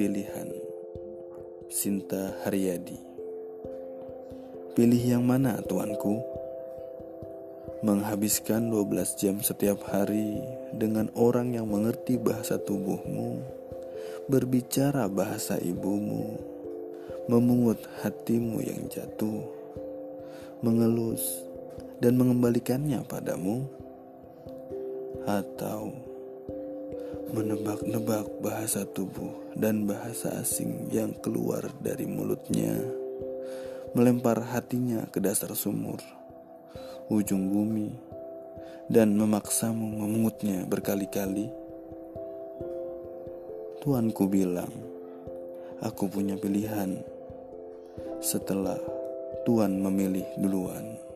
Pilihan Sinta Haryadi Pilih yang mana tuanku? Menghabiskan 12 jam setiap hari dengan orang yang mengerti bahasa tubuhmu Berbicara bahasa ibumu Memungut hatimu yang jatuh Mengelus dan mengembalikannya padamu Atau menebak-nebak bahasa tubuh dan bahasa asing yang keluar dari mulutnya, melempar hatinya ke dasar sumur, ujung bumi, dan memaksamu memungutnya berkali-kali. Tuanku bilang, aku punya pilihan setelah Tuan memilih duluan.